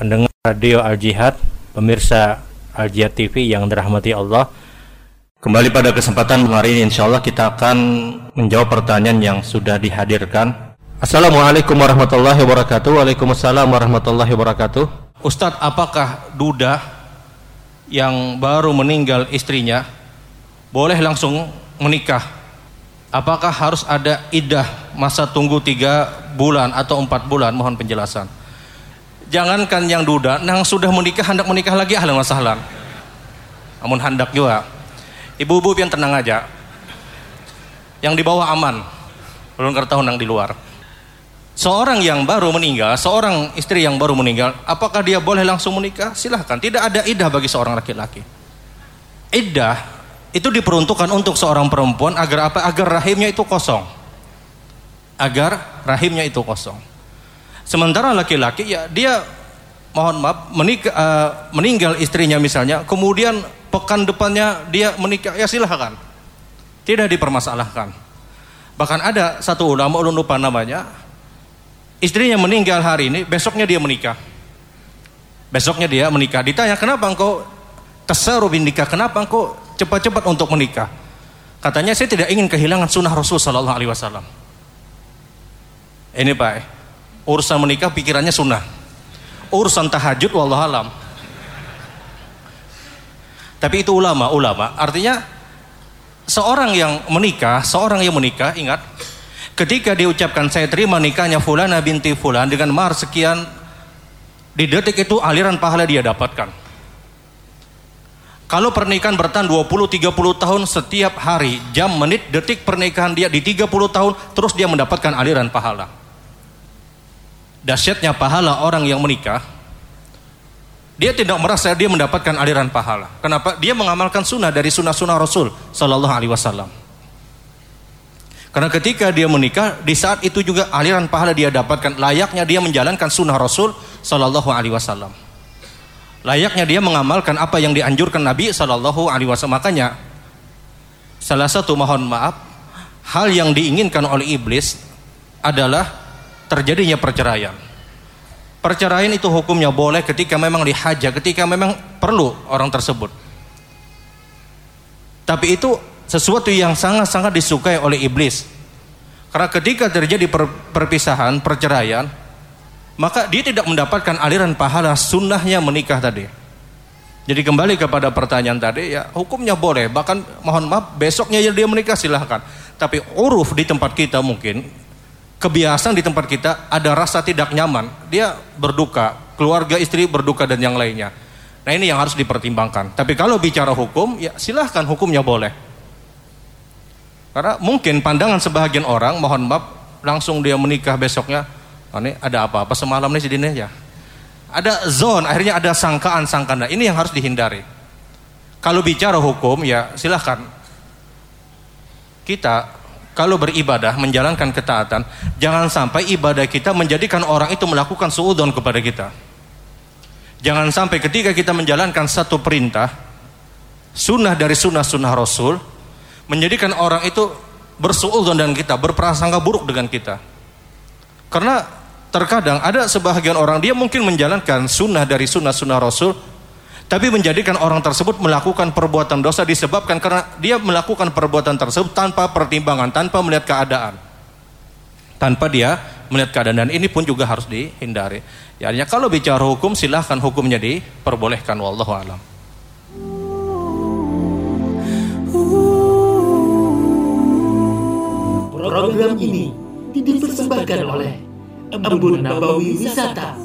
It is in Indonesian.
Radio Al Jihad, pemirsa Al Jihad TV yang dirahmati Allah. Kembali pada kesempatan hari ini insya Allah kita akan menjawab pertanyaan yang sudah dihadirkan. Assalamualaikum warahmatullahi wabarakatuh. Waalaikumsalam warahmatullahi wabarakatuh. Ustadz, apakah duda yang baru meninggal istrinya boleh langsung menikah? Apakah harus ada idah masa tunggu tiga bulan atau empat bulan? Mohon penjelasan. Jangankan yang duda, yang sudah menikah hendak menikah lagi ahlan masalah. Namun hendak juga. Ibu-ibu yang tenang aja. Yang di bawah aman. Belum tahu nang di luar. Seorang yang baru meninggal, seorang istri yang baru meninggal, apakah dia boleh langsung menikah? Silahkan. Tidak ada idah bagi seorang laki-laki. Idah itu diperuntukkan untuk seorang perempuan agar apa? Agar rahimnya itu kosong. Agar rahimnya itu kosong. Sementara laki-laki ya dia mohon maaf menikah, uh, meninggal istrinya misalnya, kemudian pekan depannya dia menikah, ya silahkan. Tidak dipermasalahkan. Bahkan ada satu ulama ulun lupa namanya, istrinya meninggal hari ini, besoknya dia menikah. Besoknya dia menikah. Ditanya kenapa engkau tasarubin nikah? Kenapa engkau cepat-cepat untuk menikah? Katanya saya tidak ingin kehilangan sunnah Rasul Wasallam. Ini pak, urusan menikah pikirannya sunnah. Urusan tahajud wallahualam tapi itu ulama ulama. Artinya seorang yang menikah seorang yang menikah ingat ketika diucapkan saya terima nikahnya fulana binti fulan dengan mahar sekian di detik itu aliran pahala dia dapatkan. Kalau pernikahan bertahan 20-30 tahun setiap hari, jam, menit, detik pernikahan dia di 30 tahun, terus dia mendapatkan aliran pahala dahsyatnya pahala orang yang menikah, dia tidak merasa dia mendapatkan aliran pahala. Kenapa? Dia mengamalkan sunnah dari sunnah-sunnah Rasul Sallallahu Alaihi Wasallam. Karena ketika dia menikah, di saat itu juga aliran pahala dia dapatkan. Layaknya dia menjalankan sunnah Rasul Sallallahu Alaihi Wasallam. Layaknya dia mengamalkan apa yang dianjurkan Nabi Sallallahu Alaihi Wasallam. Makanya salah satu mohon maaf hal yang diinginkan oleh iblis adalah terjadinya perceraian. Perceraian itu hukumnya boleh ketika memang dihaja, ketika memang perlu orang tersebut. Tapi itu sesuatu yang sangat-sangat disukai oleh iblis. Karena ketika terjadi per perpisahan, perceraian, maka dia tidak mendapatkan aliran pahala sunnahnya menikah tadi. Jadi kembali kepada pertanyaan tadi, ya hukumnya boleh. Bahkan mohon maaf, besoknya dia menikah silahkan. Tapi uruf di tempat kita mungkin kebiasaan di tempat kita ada rasa tidak nyaman, dia berduka, keluarga istri berduka dan yang lainnya. Nah ini yang harus dipertimbangkan. Tapi kalau bicara hukum, ya silahkan hukumnya boleh. Karena mungkin pandangan sebagian orang, mohon maaf, langsung dia menikah besoknya, oh, ini ada apa-apa semalam nih sedihnya ya. Ada zone, akhirnya ada sangkaan-sangkaan. Nah, ini yang harus dihindari. Kalau bicara hukum, ya silahkan. Kita kalau beribadah menjalankan ketaatan jangan sampai ibadah kita menjadikan orang itu melakukan suudon kepada kita. Jangan sampai ketika kita menjalankan satu perintah sunnah dari sunnah-sunnah Rasul menjadikan orang itu bersuudon dengan kita berprasangka buruk dengan kita. Karena terkadang ada sebagian orang dia mungkin menjalankan sunnah dari sunnah-sunnah Rasul tapi menjadikan orang tersebut melakukan perbuatan dosa disebabkan karena dia melakukan perbuatan tersebut tanpa pertimbangan, tanpa melihat keadaan. Tanpa dia melihat keadaan dan ini pun juga harus dihindari. Ya, artinya kalau bicara hukum silahkan hukumnya diperbolehkan wallahu alam. Program ini dipersembahkan oleh Embun Nabawi Wisata